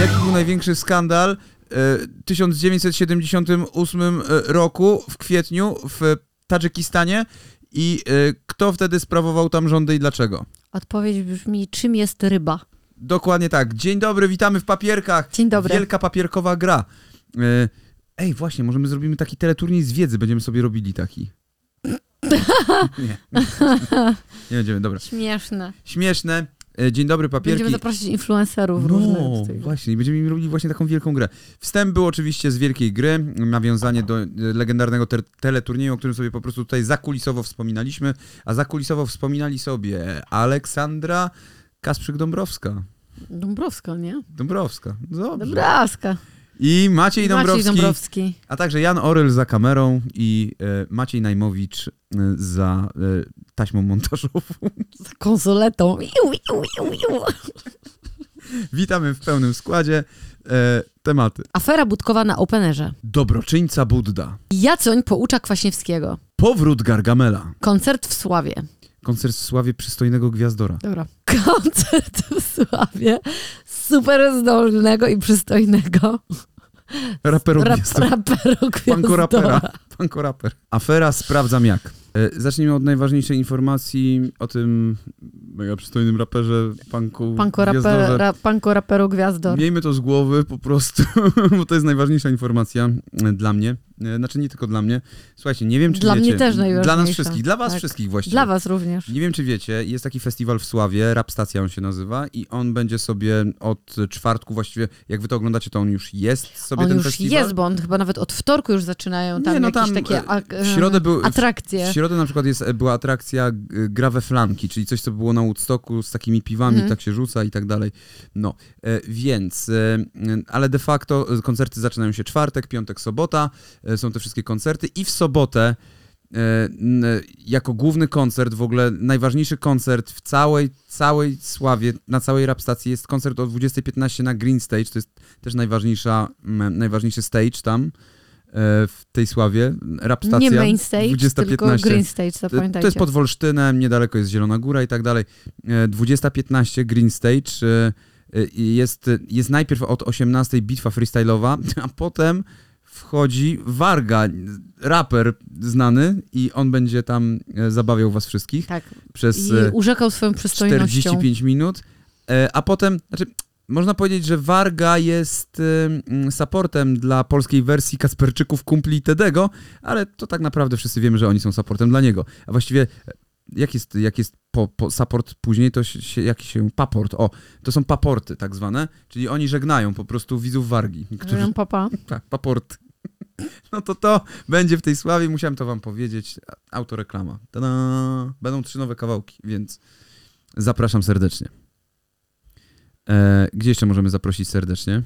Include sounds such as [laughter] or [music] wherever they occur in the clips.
Jaki był największy skandal e, w 1978 roku w kwietniu w Tadżykistanie i e, kto wtedy sprawował tam rządy i dlaczego? Odpowiedź brzmi, czym jest ryba? Dokładnie tak. Dzień dobry, witamy w papierkach. Dzień dobry. Wielka papierkowa gra. E, Ej, właśnie, może my zrobimy taki teleturniej z wiedzy, będziemy sobie robili taki. [laughs] Nie. Nie będziemy, dobra. Śmieszne. Śmieszne. E, Dzień dobry, papierki. Będziemy zapraszać influencerów No, różnych. właśnie, będziemy robili właśnie taką wielką grę. Wstęp był oczywiście z wielkiej gry, nawiązanie do e, legendarnego te teleturnieju, o którym sobie po prostu tutaj zakulisowo wspominaliśmy, a zakulisowo wspominali sobie Aleksandra Kasprzyk-Dąbrowska. Dąbrowska, nie? Dąbrowska, dobrze. Dąbrowska. I Maciej Dąbrowski, Maciej Dąbrowski. a także Jan Oryl za kamerą i e, Maciej Najmowicz e, za e, taśmą montażową. [laughs] Z konsoletą. Iu, iu, iu, iu. Witamy w pełnym składzie. E, tematy. Afera budkowa na Openerze. Dobroczyńca Budda. Jacoń poucza Kwaśniewskiego. Powrót Gargamela. Koncert w Sławie. Koncert w sławie przystojnego gwiazdora. Dobra. [laughs] Koncert w Sławie super zdolnego i przystojnego Raperu rap, gwiazdora. rapera. Panko raper. Afera Sprawdzam Jak. E, Zacznijmy od najważniejszej informacji o tym mega przystojnym raperze Panku Panko, raper, ra, panko raperu gwiazdor. Miejmy to z głowy po prostu, [laughs] bo to jest najważniejsza informacja e, dla mnie. E, Znaczy nie tylko dla mnie. Słuchajcie, nie wiem czy Dla wiecie. mnie też Dla nas najważniejsza. wszystkich, dla was Tak. wszystkich właściwie. Dla was również. Nie wiem, czy wiecie, jest taki festiwal w Sławie, Rap Stacja on się nazywa i on będzie sobie od czwartku właściwie, jak wy to oglądacie, to on już jest sobie On ten już festiwal. jest, bo on chyba nawet od wtorku już zaczynają tam Nie, no jakieś tam, takie e, ak- w środę był- atrakcje. W środę na przykład jest, była atrakcja gra we flanki, czyli coś, co było na Woodstocku z takimi piwami, Mhm. tak się rzuca i tak dalej. No, e, więc, e, e, ale de facto e, koncerty zaczynają się czwartek, piątek, sobota, e, są te wszystkie koncerty i w sobotę e, jako główny koncert, w ogóle najważniejszy koncert w całej, całej Sławie, na całej rap stacji jest koncert o 20.15 na Green Stage, to jest też najważniejsza, najważniejszy stage tam e, w tej Sławie, rap stacja. Nie main stage, 20.15. tylko green stage, To, zapamiętajcie. to jest pod Wolsztynem, niedaleko jest Zielona Góra i tak dalej. E, 20.15 Green Stage. e, e, Jest, jest najpierw od 18 bitwa freestyle'owa, [laughs] a potem wchodzi Warga, raper znany i on będzie tam e, zabawiał was wszystkich Tak. przez I e, urzekał swoją przystojnością. 45 minut. E, A potem, znaczy, można powiedzieć, że Warga jest ym, supportem dla polskiej wersji Kasperczyków, kumpli Tedego, ale to tak naprawdę wszyscy wiemy, że oni są supportem dla niego. A właściwie, e, jak jest, jak jest po, po support później, to się, jaki się, paport, o, to są paporty tak zwane, czyli oni żegnają po prostu widzów Wargi, którzy. Papa. [laughs] tak, paporty. [laughs] No to to będzie w tej sławie, musiałem to wam powiedzieć. Autoreklama. Tada! Będą trzy nowe kawałki, więc zapraszam serdecznie. E, gdzie jeszcze możemy zaprosić serdecznie?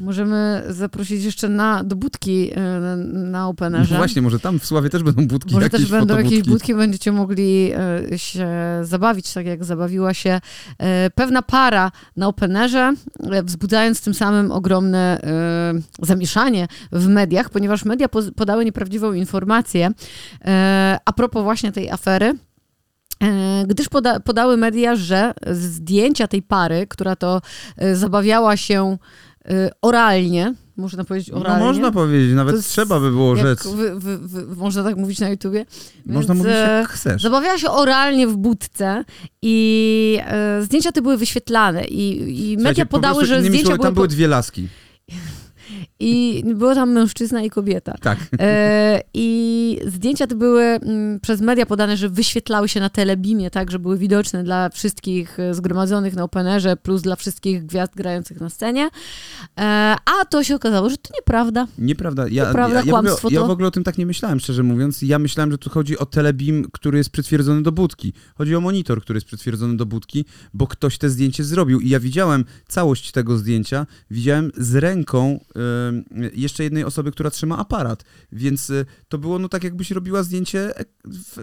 Możemy zaprosić jeszcze na, do budki e, na, na No Openerze. właśnie, może tam w Sławie też będą budki, Może też będą jakieś budki, będziecie mogli e, się zabawić, tak jak zabawiła się e, pewna para na Openerze, wzbudzając tym samym ogromne zamieszanie w mediach, ponieważ media podały nieprawdziwą informację a propos właśnie tej afery. E, Gdyż poda podały media, że zdjęcia tej pary, która to e, zabawiała się e, oralnie, można powiedzieć No oralnie. można powiedzieć, nawet jest trzeba by było rzec. Wy, wy, wy, można tak mówić na YouTubie. Można Więc, mówić e, jak chcesz. Zabawiała się oralnie w budce i e, zdjęcia te były wyświetlane i, i media Słuchajcie, podały, że zdjęcia słowy, były, tam były dwie laski. I było tam mężczyzna i kobieta. Tak. E, I zdjęcia te były mm, przez media podane, że wyświetlały się na telebimie, tak, że były widoczne dla wszystkich e, zgromadzonych na Openerze, plus dla wszystkich gwiazd grających na scenie. E, a to się okazało, że to nieprawda. Nieprawda. Ja, Nieprawda, ja, ja, w ogóle, kłamstwo ja to- w ogóle o tym tak nie myślałem, szczerze mówiąc. Ja myślałem, że tu chodzi o telebim, który jest przytwierdzony do budki. Chodzi o monitor, który jest przytwierdzony do budki, bo ktoś te zdjęcie zrobił. I ja widziałem całość tego zdjęcia, widziałem z ręką jeszcze jednej osoby, która trzyma aparat, więc e, to było no tak jakbyś robiła zdjęcie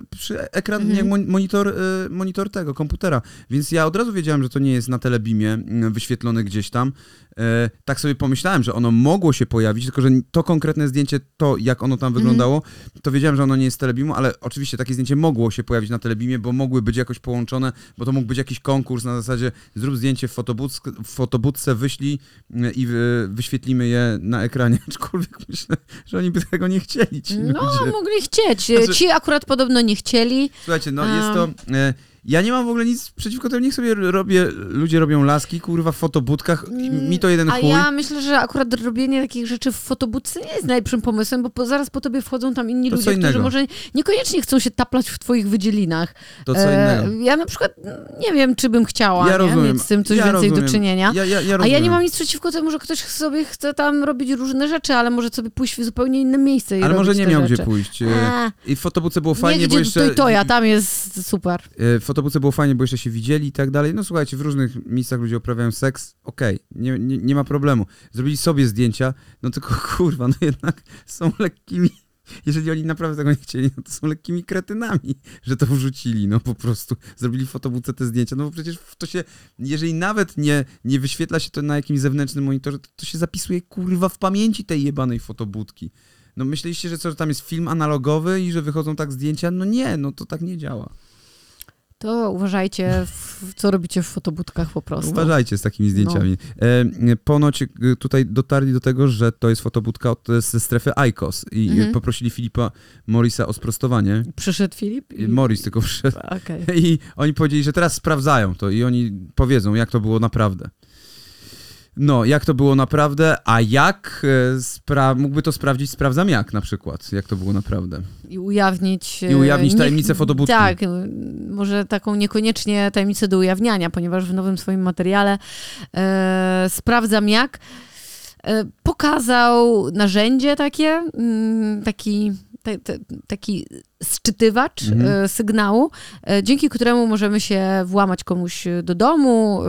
przy ekran, Mhm. monitor, e, monitor tego, komputera, więc ja od razu wiedziałem, że to nie jest na telebimie m, wyświetlone gdzieś tam. E, tak sobie pomyślałem, że ono mogło się pojawić, tylko że to konkretne zdjęcie, to jak ono tam wyglądało, to wiedziałem, że ono nie jest z telebimu, ale oczywiście takie zdjęcie mogło się pojawić na telebimie, bo mogły być jakoś połączone, bo to mógł być jakiś konkurs na zasadzie zrób zdjęcie w, fotobudce, w fotobudce, wyślij y, i wy, wyświetlimy je na ekranie. [laughs] Aczkolwiek myślę, że oni by tego nie chcieli. Ci No, ludzie. mogli chcieć. Znaczy- Ci akurat podobno nie chcieli. Słuchajcie, no A. jest to... E, ja nie mam w ogóle nic przeciwko temu, niech sobie robię, ludzie robią laski, kurwa, w fotobudkach, i mi to jeden A chuj. ja myślę, że akurat robienie takich rzeczy w fotobudce nie jest najlepszym pomysłem, bo po, zaraz po tobie wchodzą tam inni To ludzie, którzy może niekoniecznie chcą się taplać w twoich wydzielinach. To co E, innego. Ja na przykład nie wiem, czy bym chciała Ja nie? rozumiem. mieć z tym coś ja więcej rozumiem. do czynienia. Ja, ja, ja A ja nie mam nic przeciwko temu, że ktoś sobie chce tam robić różne rzeczy, ale może sobie pójść w zupełnie inne miejsce i Ale może nie miał rzeczy. gdzie pójść. E, I w fotobudce było fajnie, nie bo jeszcze... to, to ja, tam jest super. E, Fotobudce było fajnie, bo jeszcze się widzieli i tak dalej. No słuchajcie, w różnych miejscach ludzie uprawiają seks, okej, nie, nie, nie ma problemu. Zrobili sobie zdjęcia, no tylko [laughs] kurwa, no jednak są lekkimi, jeżeli oni naprawdę tego nie chcieli, no to są lekkimi kretynami, że to wrzucili, no po prostu. Zrobili fotobudce te zdjęcia, no bo przecież to się, jeżeli nawet nie, nie wyświetla się to na jakimś zewnętrznym monitorze, to, to się zapisuje kurwa w pamięci tej jebanej fotobudki. No myśleliście, że co, że tam jest film analogowy i że wychodzą tak zdjęcia? No nie, no to tak nie działa. To uważajcie, w, co robicie w fotobudkach po prostu. Uważajcie z takimi zdjęciami. E, ponoć e, tutaj dotarli do tego, że to jest fotobudka od, ze strefy ICOS i Mhm. poprosili Filipa Morisa o sprostowanie. Przyszedł Filip? i- Morris tylko przyszedł. Okej. I oni powiedzieli, że teraz sprawdzają to i oni powiedzą, jak to było naprawdę. No, jak to było naprawdę, a jak e, spra- mógłby to sprawdzić, sprawdzam jak na przykład, jak to było naprawdę. I ujawnić... I ujawnić e, tajemnicę fotobudki. Tak, m, może taką niekoniecznie tajemnicę do ujawniania, ponieważ w nowym swoim materiale e, Sprawdzam Jak e, pokazał narzędzie takie, mm, taki, taki sczytywacz Mhm. e, sygnału, e, dzięki któremu możemy się włamać komuś do domu,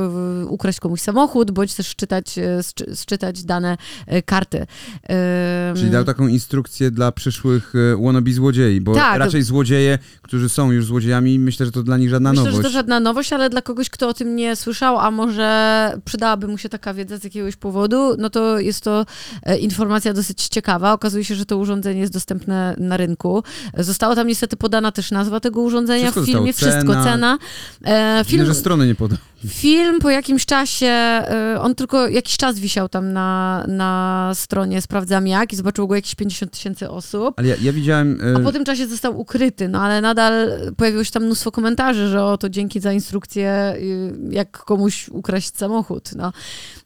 e, ukraść komuś samochód, bądź też szczytać, e, szczy, szczytać dane e, karty. E, Czyli dał taką instrukcję dla przyszłych e, wannabe złodziei, bo Tak. raczej złodzieje, którzy są już złodziejami, myślę, że to dla nich żadna Myślę, nowość. że to żadna nowość, ale dla kogoś, kto o tym nie słyszał, a może przydałaby mu się taka wiedza z jakiegoś powodu, no to jest to e, informacja dosyć ciekawa. Okazuje się, że to urządzenie jest dostępne na rynku. E, Została tam niestety podana też nazwa tego urządzenia Wszystko w filmie, wszystko, Cena. E, film, że strony nie podał. Film po jakimś czasie, e, on tylko jakiś czas wisiał tam na, na stronie Sprawdzam Jak i zobaczyło go jakieś 50 tysięcy osób. Ale ja, ja widziałem... e, A po tym czasie został ukryty, no ale nadal pojawiło się tam mnóstwo komentarzy, że o, to dzięki za instrukcję, y, jak komuś ukraść samochód, no.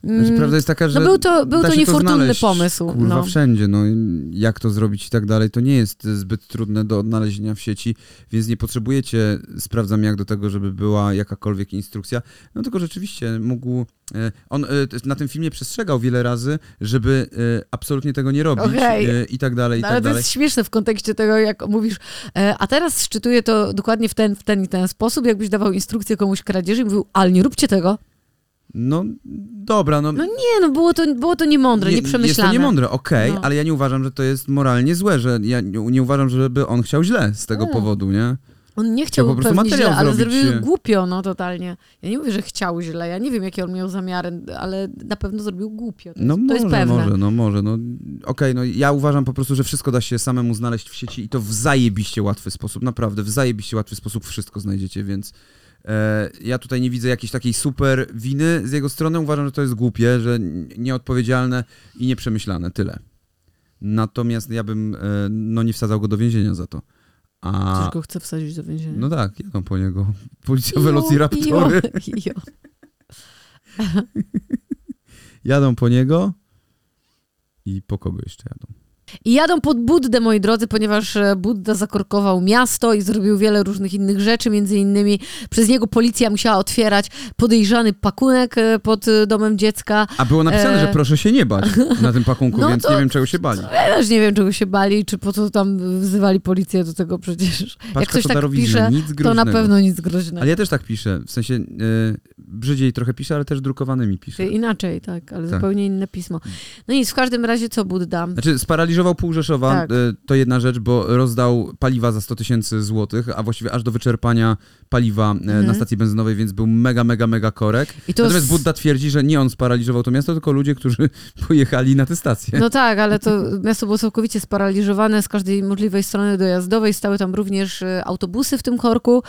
Znaczy, Mm, prawda jest taka, że no był to, był to niefortunny znaleźć, pomysł. Kurwa, no. wszędzie, no jak to zrobić i tak dalej, to nie jest zbyt trudne do odnalezienia w sieci, więc nie potrzebujecie, sprawdzam jak do tego, żeby była jakakolwiek instrukcja, no tylko rzeczywiście mógł, e, on e, na tym filmie przestrzegał wiele razy, żeby e, absolutnie tego nie robić e, i tak dalej, i No, tak ale to dalej. jest śmieszne w kontekście tego, jak mówisz, a teraz szczytuję to dokładnie w ten, w ten i ten sposób, jakbyś dawał instrukcję komuś kradzieży i mówił, ale nie róbcie tego. No dobra, no... No nie, no było to, było to niemądre, Nie- nieprzemyślane. Jest to niemądre, okej, No. ale ja nie uważam, że to jest moralnie złe, że ja nie, nie uważam, żeby on chciał źle z tego No. powodu, nie? On nie chciał Chciał po prostu pewnie źle, ale zrobił głupio, no totalnie. Ja nie mówię, że chciał źle, ja nie wiem, jakie on miał zamiary, ale na pewno zrobił głupio. To, No jest, to może, jest pewne. może, no może, no okej, no ja uważam po prostu, że wszystko da się samemu znaleźć w sieci i to w zajebiście łatwy sposób, naprawdę, w zajebiście łatwy sposób wszystko znajdziecie, więc e, ja tutaj nie widzę jakiejś takiej super winy z jego strony, uważam, że to jest głupie, że nieodpowiedzialne i nieprzemyślane, tyle. Natomiast ja bym, e, no nie wsadzał go do więzienia za to. A, Ktoś go chce wsadzić do więzienia. no tak, jadą po niego. [laughs] Policja Velociraptory Jo, jo. [laughs] [laughs] jadą po niego i po kogo jeszcze jadą? I jadą pod Buddę, moi drodzy, ponieważ e, Budda zakorkował miasto i zrobił wiele różnych innych rzeczy, między innymi przez niego policja musiała otwierać podejrzany pakunek e, pod e, domem dziecka. A było napisane, E. że proszę się nie bać na tym pakunku, [laughs] No więc to- nie wiem czego się bali. Ja też nie wiem, czego się bali, czy po co tam wzywali policję do tego przecież. Jak Paczka ktoś to tak pisze, to na pewno nic groźnego. Ale ja też tak piszę, w sensie e, brzydziej trochę piszę, ale też drukowanymi piszę. Inaczej, tak, ale Tak. zupełnie inne pismo. No nic, w każdym razie co Budda? Znaczy, sparaliżował pół Rzeszowa, Tak. e, to jedna rzecz, bo rozdał paliwa za 100 tysięcy złotych, a właściwie aż do wyczerpania paliwa e, Mhm. na stacji benzynowej, więc był mega, mega, mega korek. I to Natomiast z- Budda twierdzi, że nie on sparaliżował to miasto, tylko ludzie, którzy [laughs] pojechali na tę stację. No tak, ale to miasto było całkowicie sparaliżowane z każdej możliwej strony dojazdowej. Stały tam również e, autobusy w tym korku,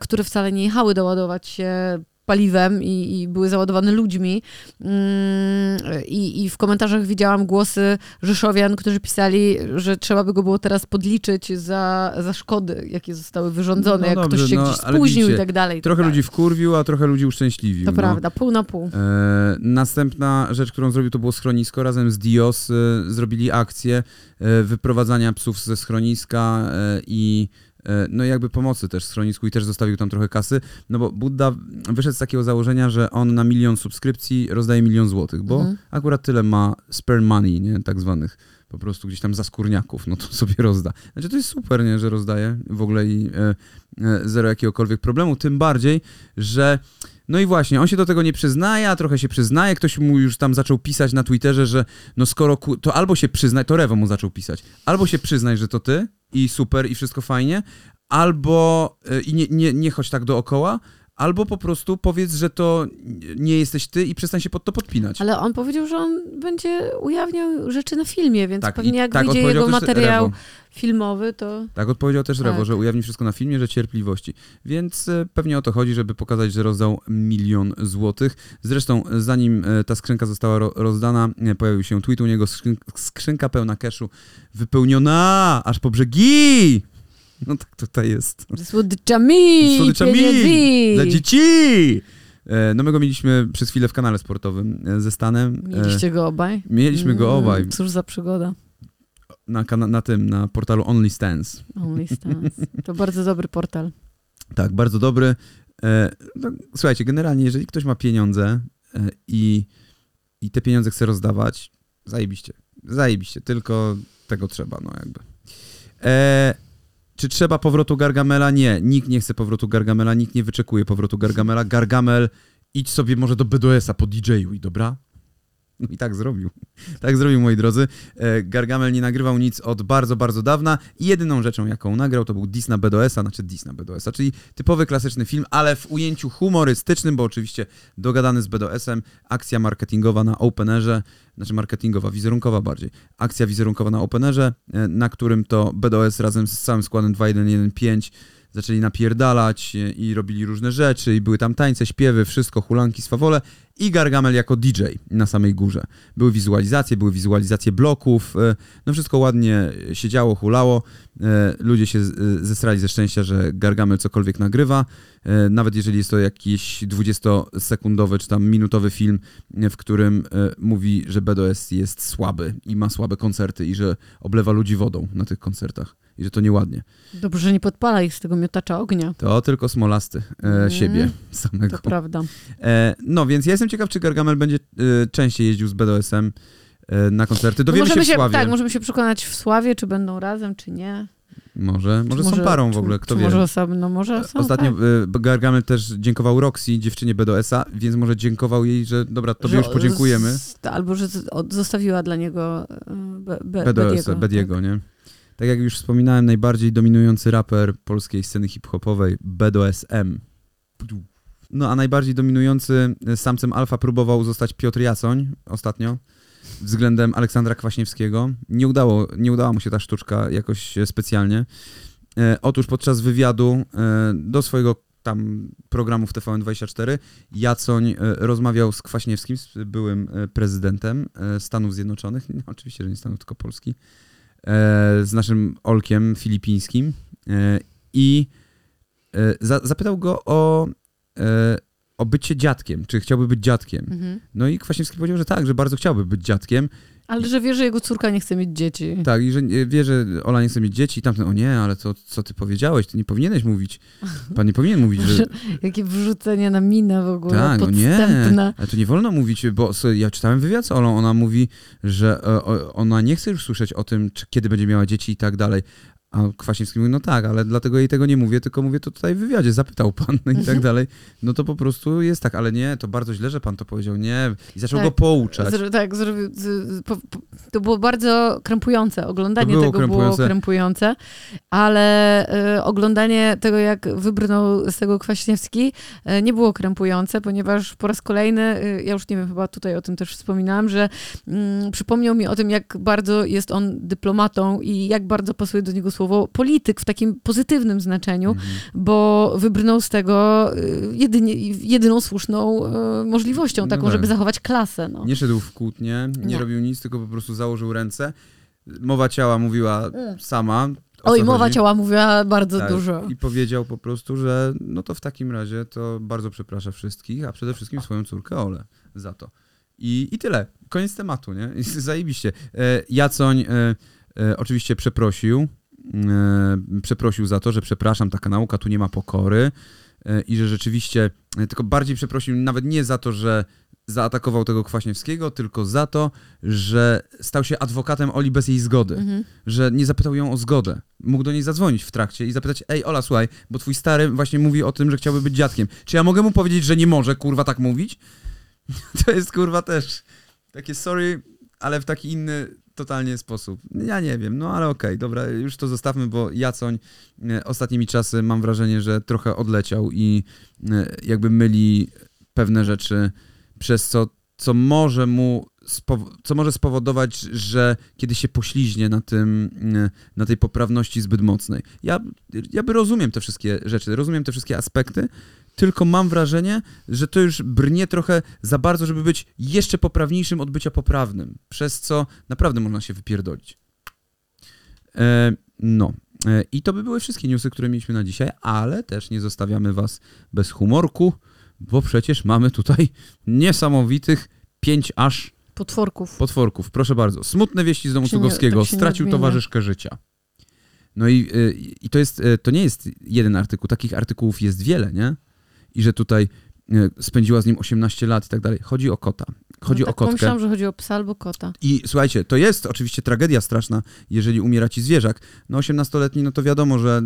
które wcale nie jechały doładować się paliwem i, i były załadowane ludźmi. Mm, I, I w komentarzach widziałam głosy Rzeszowian, którzy pisali, że trzeba by go było teraz podliczyć za, za szkody, jakie zostały wyrządzone, No jak dobrze, ktoś się no, gdzieś spóźnił widzicie, i tak dalej. i tak Trochę dalej. ludzi wkurwił, a trochę ludzi uszczęśliwił. To no. prawda, pół na pół. E, następna rzecz, którą zrobił, to było schronisko. Razem z Dios e, zrobili akcję e, wyprowadzania psów ze schroniska e, i no i jakby pomocy też schronisku i też zostawił tam trochę kasy, no bo Budda wyszedł z takiego założenia, że on na milion subskrypcji rozdaje milion złotych, bo Mhm. akurat tyle ma spare money, nie, tak zwanych po prostu gdzieś tam za skórniaków, no to [laughs] sobie rozda. Znaczy to jest super, nie, że rozdaje w ogóle i e, e, zero jakiegokolwiek problemu, tym bardziej, że no i właśnie, on się do tego nie przyznaje, a trochę się przyznaje. Ktoś mu już tam zaczął pisać na Twitterze, że no skoro to albo się przyznaj, to Rewo mu zaczął pisać, albo się przyznaj, że to ty i super i wszystko fajnie, albo y, i nie, nie, nie chodź tak dookoła, albo po prostu powiedz, że to nie jesteś ty i przestań się pod to podpinać. Ale on powiedział, że on będzie ujawniał rzeczy na filmie, więc tak, pewnie jak tak wyjdzie jego materiał Rewo. filmowy, to... Tak odpowiedział też Rewo, Tak. że ujawni wszystko na filmie, że cierpliwości. Więc e, pewnie o to chodzi, żeby pokazać, że rozdał milion złotych. Zresztą e, zanim e, ta skrzynka została ro rozdana, pojawił się tweet u niego, skrzyn skrzynka pełna cashu, wypełniona aż po brzegi! No tak tutaj jest. Słodyczami! Słodyczami pieniędzy! Dla dzieci! E, No my go mieliśmy przez chwilę w kanale sportowym e, ze Stanem. E, Mieliście go obaj? Mieliśmy go Mm, obaj Cóż za przygoda. na, kana- na tym, na portalu Only Stance. Only Stars. To bardzo dobry portal. Tak, bardzo dobry. No, słuchajcie, generalnie, jeżeli ktoś ma pieniądze i, i te pieniądze chce rozdawać, zajebiście. Zajebiście, tylko tego trzeba, no jakby. E, czy trzeba powrotu Gargamela? Nie, nikt nie chce powrotu Gargamela, nikt nie wyczekuje powrotu Gargamela. Gargamel, idź sobie może do BDS-a po DJ-u i dobra? No [laughs] i tak zrobił. Tak zrobił, moi drodzy. E, Gargamel nie nagrywał nic od bardzo, bardzo dawna i jedyną rzeczą, jaką nagrał, to był Dis BDS-a, znaczy Dis BDS-a, czyli typowy, klasyczny film, ale w ujęciu humorystycznym, bo oczywiście dogadany z BDS-em, akcja marketingowa na Openerze, znaczy marketingowa, wizerunkowa bardziej, akcja wizerunkowa na Openerze, e, na którym to BDS razem z całym składem 2115 zaczęli napierdalać e, i robili różne rzeczy i były tam tańce, śpiewy, wszystko, hulanki, swawole i Gargamel jako DJ na samej górze. Były wizualizacje, były wizualizacje bloków, e, no wszystko ładnie się działo, hulało. E, Ludzie się e, zesrali ze szczęścia, że Gargamel cokolwiek nagrywa, nawet jeżeli jest to jakiś 20-sekundowy czy tam minutowy film, w którym mówi, że BDS jest słaby i ma słabe koncerty i że oblewa ludzi wodą na tych koncertach i że to nieładnie. Dobrze, że nie podpala ich z tego miotacza ognia. To tylko smolasty e, Mm. siebie samego. To prawda. E, no więc ja jestem ciekaw, czy Gargamel będzie e, częściej jeździł z BDS-em e, na koncerty. Dowiemy No możemy się w Sławie. Tak, możemy się przekonać w Sławie, czy będą razem, czy nie. Może, Czy może są parą w ogóle, kto wie. Może osobno, może są, Ostatnio tak. e, Gargamel też dziękował Roxy, dziewczynie BDS-a, więc może dziękował jej, że dobra, tobie Że już podziękujemy. z- Albo, że zostawiła dla niego e, Be, Be, BDS, Bediego. Bediego, nie? Tak jak już wspominałem, najbardziej dominujący raper polskiej sceny hip-hopowej, BDSM. No a najbardziej dominujący e, samcem alfa próbował zostać Piotr Jasoń ostatnio względem Aleksandra Kwaśniewskiego. Nie, udało, nie udała mu się ta sztuczka jakoś e, specjalnie. E, otóż podczas wywiadu e, do swojego tam programu w TVN24 Jacoń e, rozmawiał z Kwaśniewskim, z byłym e, prezydentem Stanów Zjednoczonych, oczywiście, że nie Stanów, tylko Polski, z naszym Olkiem filipińskim i za, zapytał go o, e, o bycie dziadkiem, czy chciałby być dziadkiem. Mhm. No i Kwaśniewski powiedział, że tak, że bardzo chciałby być dziadkiem Ale że wie, że jego córka nie chce mieć dzieci. Tak, i że nie- wie, że Ola nie chce mieć dzieci i tamten, o nie, ale to co ty powiedziałeś, ty nie powinieneś mówić. [laughs] Pan nie powinien mówić, że... Jakie wrzucenie na minę w ogóle Tak, no nie, podstępne. ale to nie wolno mówić, bo ja czytałem wywiad z Olą, ona mówi, że e, ona nie chce już słyszeć o tym, czy, kiedy będzie miała dzieci i tak dalej. A Kwaśniewski mówi, no tak, ale dlatego jej tego nie mówię, tylko mówię to tutaj w wywiadzie, zapytał pan no [laughs] i tak Mhm. dalej. No to po prostu jest tak, ale nie, to bardzo źle, że pan to powiedział, nie. I zaczął Tak. go pouczać. Zro, tak, z, po, po, to było bardzo krępujące. Oglądanie było tego było krępujące. krępujące, ale y, oglądanie tego, jak wybrnął z tego Kwaśniewski, y, nie było krępujące, ponieważ po raz kolejny, y, ja już nie wiem, chyba tutaj o tym też wspominałam, że mm, przypomniał mi o tym, jak bardzo jest on dyplomatą i jak bardzo pasuje do niego słowo polityk w takim pozytywnym znaczeniu, Mhm. bo wybrnął z tego y, jedynie, jedyną słuszną y, możliwością, No taką, tak. żeby zachować klasę. No. Nie szedł w kłótnie, nie, Nie. robił nic, tylko po prostu założył ręce. Mowa ciała mówiła Mm. sama. o Oj, mowa chodzi. ciała mówiła bardzo Tak, dużo. I powiedział po prostu, że no to w takim razie to bardzo przeprasza wszystkich, a przede wszystkim swoją córkę Olę za to. I, i tyle. Koniec tematu, nie? [laughs] Zajebiście. E, Jacoń e, e, oczywiście przeprosił. E, przeprosił za to, że przepraszam, taka nauka tu nie ma pokory. E, I że rzeczywiście, e, tylko bardziej przeprosił nawet nie za to, że zaatakował tego Kwaśniewskiego, tylko za to, że stał się adwokatem Oli bez jej zgody Mhm. że nie zapytał ją o zgodę. Mógł do niej zadzwonić w trakcie i zapytać, ej Ola, słuchaj, bo twój stary właśnie mówi o tym, że chciałby być dziadkiem. Czy ja mogę mu powiedzieć, że nie może, kurwa, tak mówić? [laughs] To jest, kurwa, też takie sorry, ale w taki inny totalnie sposób. Ja nie wiem, no ale okej, dobra, już to zostawmy, bo Jacoń e, ostatnimi czasy mam wrażenie, że trochę odleciał i e, jakby myli pewne rzeczy, przez co, co może mu co może spowodować, że kiedy się pośliźnie na tym, e, na tej poprawności zbyt mocnej. Ja, ja by rozumiem te wszystkie rzeczy, rozumiem te wszystkie aspekty, tylko mam wrażenie, że to już brnie trochę za bardzo, żeby być jeszcze poprawniejszym od bycia poprawnym, przez co naprawdę można się wypierdolić. E, no. E, I to by były wszystkie newsy, które mieliśmy na dzisiaj, ale też nie zostawiamy was bez humorku, bo przecież mamy tutaj niesamowitych pięć aż Potworków. potworków. Proszę bardzo. Smutne wieści z domu Cugowskiego. tak Stracił towarzyszkę życia. No i, y, i to, jest, y, to nie jest jeden artykuł. Takich artykułów jest wiele, nie? I że tutaj y, spędziła z nim 18 lat i tak dalej. Chodzi o kota. Chodzi no, o tak kotkę. Pomyślałam, że chodzi o psa albo kota. I słuchajcie, to jest oczywiście tragedia straszna, jeżeli umiera ci zwierzak. No 18-letni, no to wiadomo, że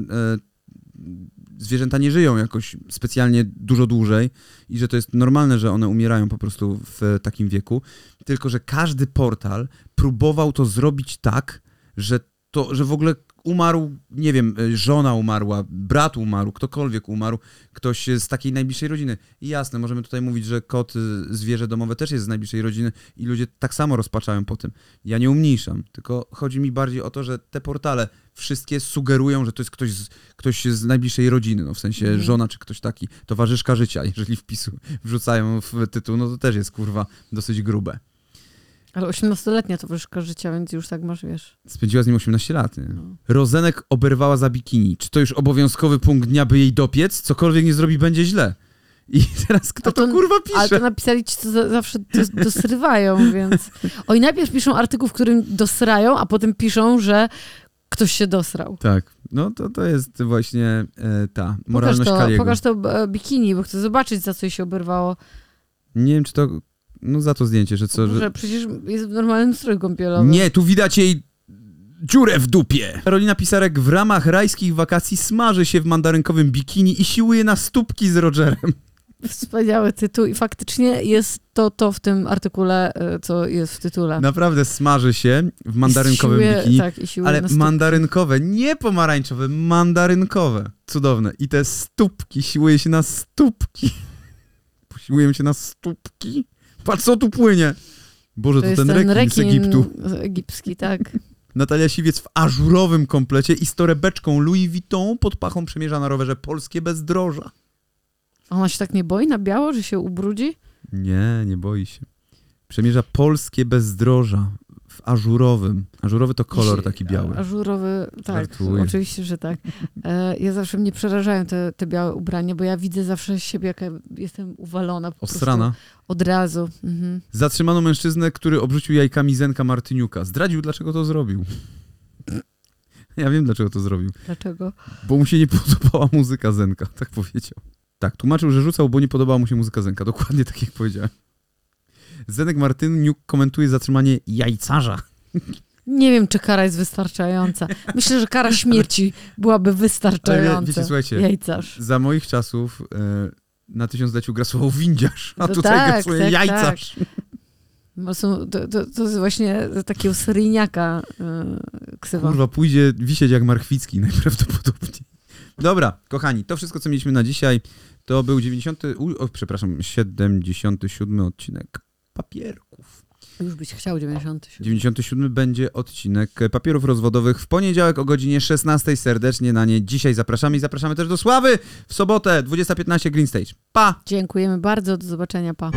zwierzęta nie żyją jakoś specjalnie dużo dłużej i że to jest normalne, że one umierają po prostu w takim wieku. Tylko, że każdy portal próbował to zrobić tak, że to, że w ogóle umarł, nie wiem, e, żona umarła, brat umarł, ktokolwiek umarł, ktoś z takiej najbliższej rodziny. I jasne, możemy tutaj mówić, że kot, y, zwierzę domowe też jest z najbliższej rodziny i ludzie tak samo rozpaczają po tym. Ja nie umniejszam, tylko chodzi mi bardziej o to, że te portale wszystkie sugerują, że to jest ktoś z, ktoś z najbliższej rodziny, no w sensie Mhm. żona czy ktoś taki, towarzyszka życia, jeżeli wpisu wrzucają w tytuł, no to też jest kurwa dosyć grube. Ale 18-letnia towarzyszka życia, więc już tak masz, wiesz. Spędziła z nim 18 lat. Nie? No. Rozenek oberwała za bikini. Czy to już obowiązkowy punkt dnia, by jej dopiec? Cokolwiek nie zrobi, będzie źle. I [laughs] teraz kto to, to- kurwa Ale to pisze? napisali ci, co za, zawsze dos, dosrywają, [laughs] więc... Oj, najpierw piszą artykuł, w którym dosrają, a potem piszą, że ktoś się dosrał. Tak, no to, to jest właśnie e, ta Pokaż moralność to, Kaliego. pokaż to e, bikini, bo chcę zobaczyć, za co jej się oberwało. Nie wiem, czy to... No za to zdjęcie, że co... Że przecież jest w normalnym stroju kąpielowym. Nie, tu widać jej dziurę w dupie. Karolina Pisarek w ramach rajskich wakacji smaży się w mandarynkowym bikini i siłuje na stópki z Rogerem. Wspaniały tytuł i faktycznie jest to to w tym artykule, e, co jest w tytule. Naprawdę smaży się w mandarynkowym siłuje, bikini. Tak, Ale mandarynkowe, nie pomarańczowe, mandarynkowe. Cudowne. I te stópki, siłuje się na stópki. [laughs] Siłuję się na stópki. Patrz, co tu płynie. Boże, to, To ten, ten rekin, z Egiptu. egipski, tak. Natalia Siwiec w ażurowym komplecie i z torebeczką Louis Vuitton pod pachą przemierza na rowerze polskie bezdroża. Ona się tak nie boi na biało, że się ubrudzi? Nie, nie boi się. Przemierza polskie bezdroża ażurowym. Ażurowy to kolor taki biały. Ażurowy, tak, Żartuję. oczywiście, że tak. E, ja zawsze mnie przerażają te, te białe ubrania, bo ja widzę zawsze siebie, jaka jestem uwalona po Ostrana. prostu od razu. Mhm. Zatrzymano mężczyznę, który obrzucił jajkami Zenka Martyniuka. Zdradził, dlaczego to zrobił. [laughs] Ja wiem, dlaczego to zrobił. Dlaczego? Bo mu się nie [laughs] podobała muzyka Zenka, tak powiedział. Tak, tłumaczył, że rzucał, bo nie podobała mu się muzyka Zenka. Dokładnie tak, jak powiedziałem. Zenek Martyniuk komentuje zatrzymanie jajcarza. Nie wiem, czy kara jest wystarczająca. Myślę, że kara śmierci byłaby Ale wystarczająca. wie- wiecie, słuchajcie, Jajcarz. za moich czasów e, na tysiącleciu grasował windziarz, a No tutaj tak, grasuje tak, jajcarz. Bo są, to, to, to jest właśnie takiego seryjniaka yy, ksywa. Kurwa, pójdzie wisieć jak Marchwicki [laughs] najprawdopodobniej. Dobra, kochani, to wszystko, co mieliśmy na dzisiaj, to był 90, u, o, przepraszam, 77 odcinek papierków. Już byś chciał 97. 97 będzie odcinek papierów rozwodowych w poniedziałek o godzinie 16. Serdecznie na nie dzisiaj zapraszamy i zapraszamy też do Sławy w sobotę 20.15 Green Stage. Pa! Dziękujemy bardzo, do zobaczenia, pa.